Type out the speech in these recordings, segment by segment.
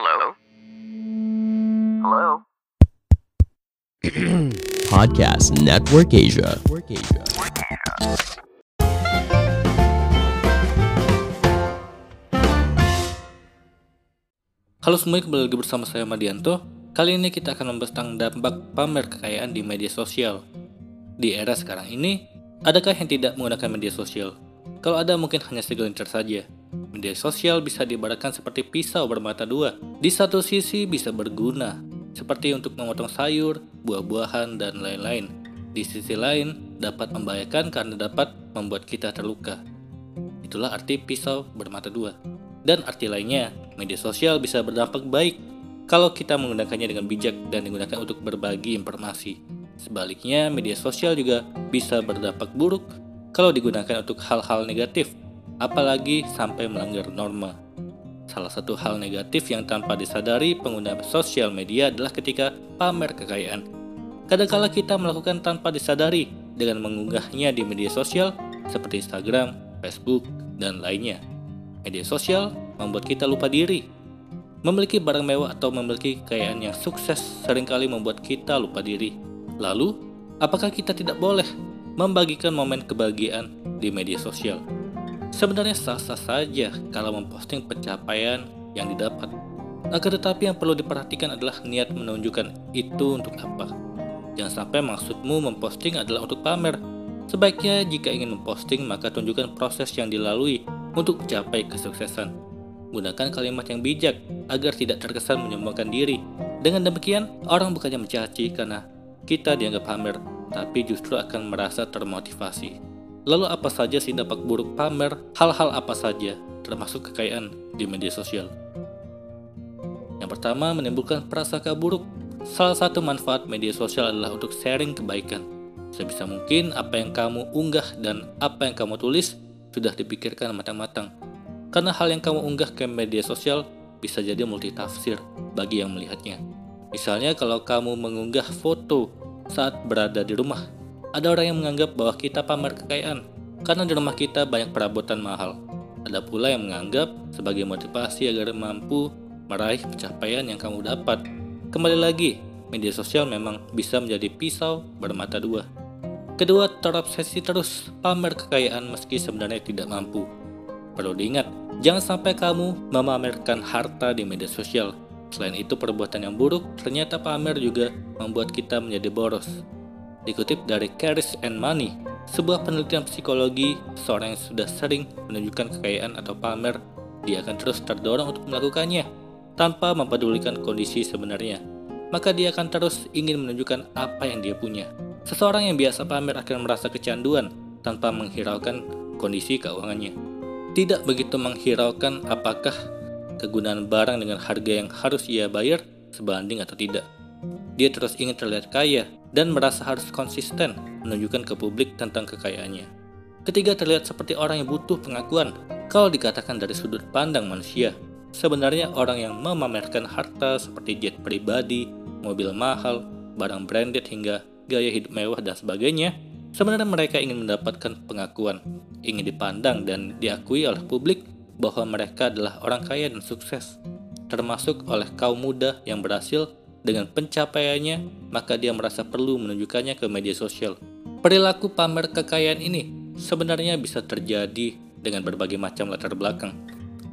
Hello? Hello? Podcast Network Asia. Halo semuanya, kembali lagi bersama saya Madianto. Kali ini kita akan membahas tentang dampak pamer kekayaan di media sosial. Di era sekarang ini, adakah yang tidak menggunakan media sosial? Kalau ada mungkin hanya segelintir saja. Media sosial bisa diibaratkan seperti pisau bermata dua. Di satu sisi bisa berguna, seperti untuk memotong sayur, buah-buahan, dan lain-lain. Di sisi lain, dapat membahayakan karena dapat membuat kita terluka. Itulah arti pisau bermata dua. Dan arti lainnya, media sosial bisa berdampak baik kalau kita menggunakannya dengan bijak dan digunakan untuk berbagi informasi. Sebaliknya, media sosial juga bisa berdampak buruk kalau digunakan untuk hal-hal negatif, apalagi sampai melanggar norma. Salah satu hal negatif yang tanpa disadari pengguna sosial media adalah ketika pamer kekayaan. Kadangkala kita melakukan tanpa disadari dengan mengunggahnya di media sosial seperti Instagram, Facebook, dan lainnya. Media sosial membuat kita lupa diri. Memiliki barang mewah atau memiliki kekayaan yang sukses sering kali membuat kita lupa diri. Lalu, apakah kita tidak boleh membagikan momen kebahagiaan di media sosial? Sebenarnya sah-sah saja kalau memposting pencapaian yang didapat. Akan tetapi yang perlu diperhatikan adalah niat menunjukkan itu untuk apa. Jangan sampai maksudmu memposting adalah untuk pamer. Sebaiknya jika ingin memposting maka tunjukkan proses yang dilalui untuk mencapai kesuksesan. Gunakan kalimat yang bijak agar tidak terkesan menyombongkan diri. Dengan demikian, orang bukannya mencaci karena kita dianggap pamer, tapi justru akan merasa termotivasi. Lalu apa saja sih dampak buruk pamer? Hal-hal apa saja, termasuk kekayaan di media sosial? Yang pertama, menimbulkan prasangka buruk. Salah satu manfaat media sosial adalah untuk sharing kebaikan. Sebisa mungkin apa yang kamu unggah dan apa yang kamu tulis sudah dipikirkan matang-matang. Karena hal yang kamu unggah ke media sosial bisa jadi multitafsir bagi yang melihatnya. Misalnya kalau kamu mengunggah foto saat berada di rumah, ada orang yang menganggap bahwa kita pamer kekayaan karena di rumah kita banyak perabotan mahal. Ada pula yang menganggap sebagai motivasi agar mampu meraih pencapaian yang kamu dapat. Kembali lagi, media sosial memang bisa menjadi pisau bermata dua. Kedua, terobsesi terus pamer kekayaan meski sebenarnya tidak mampu. Perlu diingat, jangan sampai kamu memamerkan harta di media sosial. Selain itu, perbuatan yang buruk ternyata pamer juga membuat kita menjadi boros. Dikutip dari Caris and Money, sebuah penelitian psikologi, seorang yang sudah sering menunjukkan kekayaan atau pamer, dia akan terus terdorong untuk melakukannya tanpa mempedulikan kondisi sebenarnya. Maka dia akan terus ingin menunjukkan apa yang dia punya. Seseorang yang biasa pamer akan merasa kecanduan tanpa menghiraukan kondisi keuangannya. Tidak begitu menghiraukan apakah kegunaan barang dengan harga yang harus ia bayar sebanding atau tidak. Dia terus ingin terlihat kaya dan merasa harus konsisten menunjukkan ke publik tentang kekayaannya. Ketiga terlihat seperti orang yang butuh pengakuan kalau dikatakan dari sudut pandang manusia. Sebenarnya orang yang memamerkan harta seperti jet pribadi, mobil mahal, barang branded hingga gaya hidup mewah dan sebagainya, sebenarnya mereka ingin mendapatkan pengakuan, ingin dipandang dan diakui oleh publik bahwa mereka adalah orang kaya dan sukses, termasuk oleh kaum muda yang berhasil dengan pencapaiannya, maka dia merasa perlu menunjukkannya ke media sosial. Perilaku pamer kekayaan ini sebenarnya bisa terjadi dengan berbagai macam latar belakang.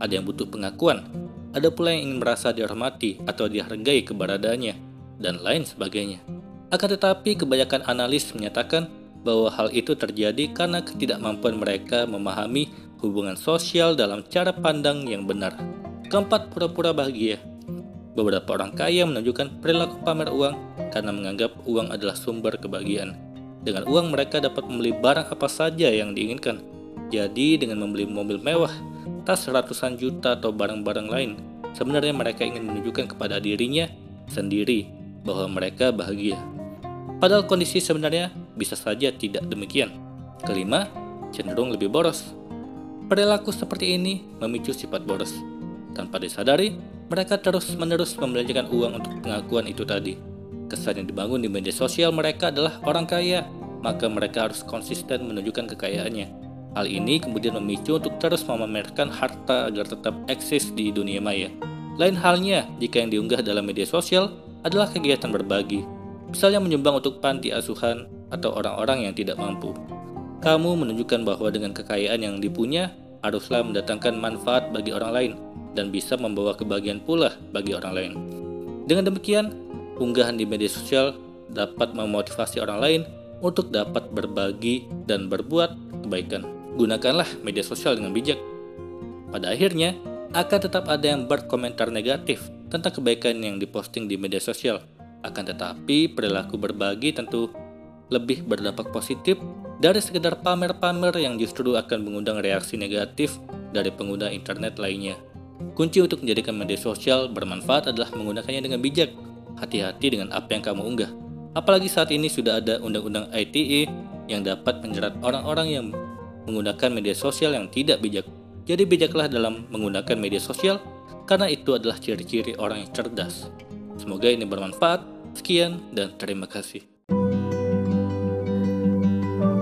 Ada yang butuh pengakuan, ada pula yang ingin merasa dihormati atau dihargai keberadaannya, dan lain sebagainya. Akan tetapi, kebanyakan analis menyatakan bahwa hal itu terjadi karena ketidakmampuan mereka memahami hubungan sosial dalam cara pandang yang benar. Keempat, pura-pura bahagia. Beberapa orang kaya menunjukkan perilaku pamer uang karena menganggap uang adalah sumber kebahagiaan. Dengan uang mereka dapat membeli barang apa saja yang diinginkan. Jadi dengan membeli mobil mewah, tas ratusan juta atau barang-barang lain, sebenarnya mereka ingin menunjukkan kepada dirinya sendiri bahwa mereka bahagia. Padahal kondisi sebenarnya bisa saja tidak demikian. Kelima, cenderung lebih boros. Perilaku seperti ini memicu sifat boros. Tanpa disadari, mereka terus-menerus membelanjakan uang untuk pengakuan itu tadi. Kesan yang dibangun di media sosial mereka adalah orang kaya, maka mereka harus konsisten menunjukkan kekayaannya. Hal ini kemudian memicu untuk terus memamerkan harta agar tetap eksis di dunia maya. Lain halnya jika yang diunggah dalam media sosial adalah kegiatan berbagi, misalnya menyumbang untuk panti asuhan atau orang-orang yang tidak mampu. Kamu menunjukkan bahwa dengan kekayaan yang dipunya, haruslah mendatangkan manfaat bagi orang lain dan bisa membawa kebahagiaan pula bagi orang lain. Dengan demikian, unggahan di media sosial dapat memotivasi orang lain untuk dapat berbagi dan berbuat kebaikan. Gunakanlah media sosial dengan bijak. Pada akhirnya, akan tetap ada yang berkomentar negatif tentang kebaikan yang diposting di media sosial. Akan tetapi, perilaku berbagi tentu lebih berdampak positif dari sekedar pamer-pamer yang justru akan mengundang reaksi negatif dari pengguna internet lainnya. Kunci untuk menjadikan media sosial bermanfaat adalah menggunakannya dengan bijak. Hati-hati dengan apa yang kamu unggah. Apalagi saat ini sudah ada undang-undang ITE yang dapat menjerat orang-orang yang menggunakan media sosial yang tidak bijak. Jadi bijaklah dalam menggunakan media sosial karena itu adalah ciri-ciri orang yang cerdas. Semoga ini bermanfaat. Sekian dan terima kasih.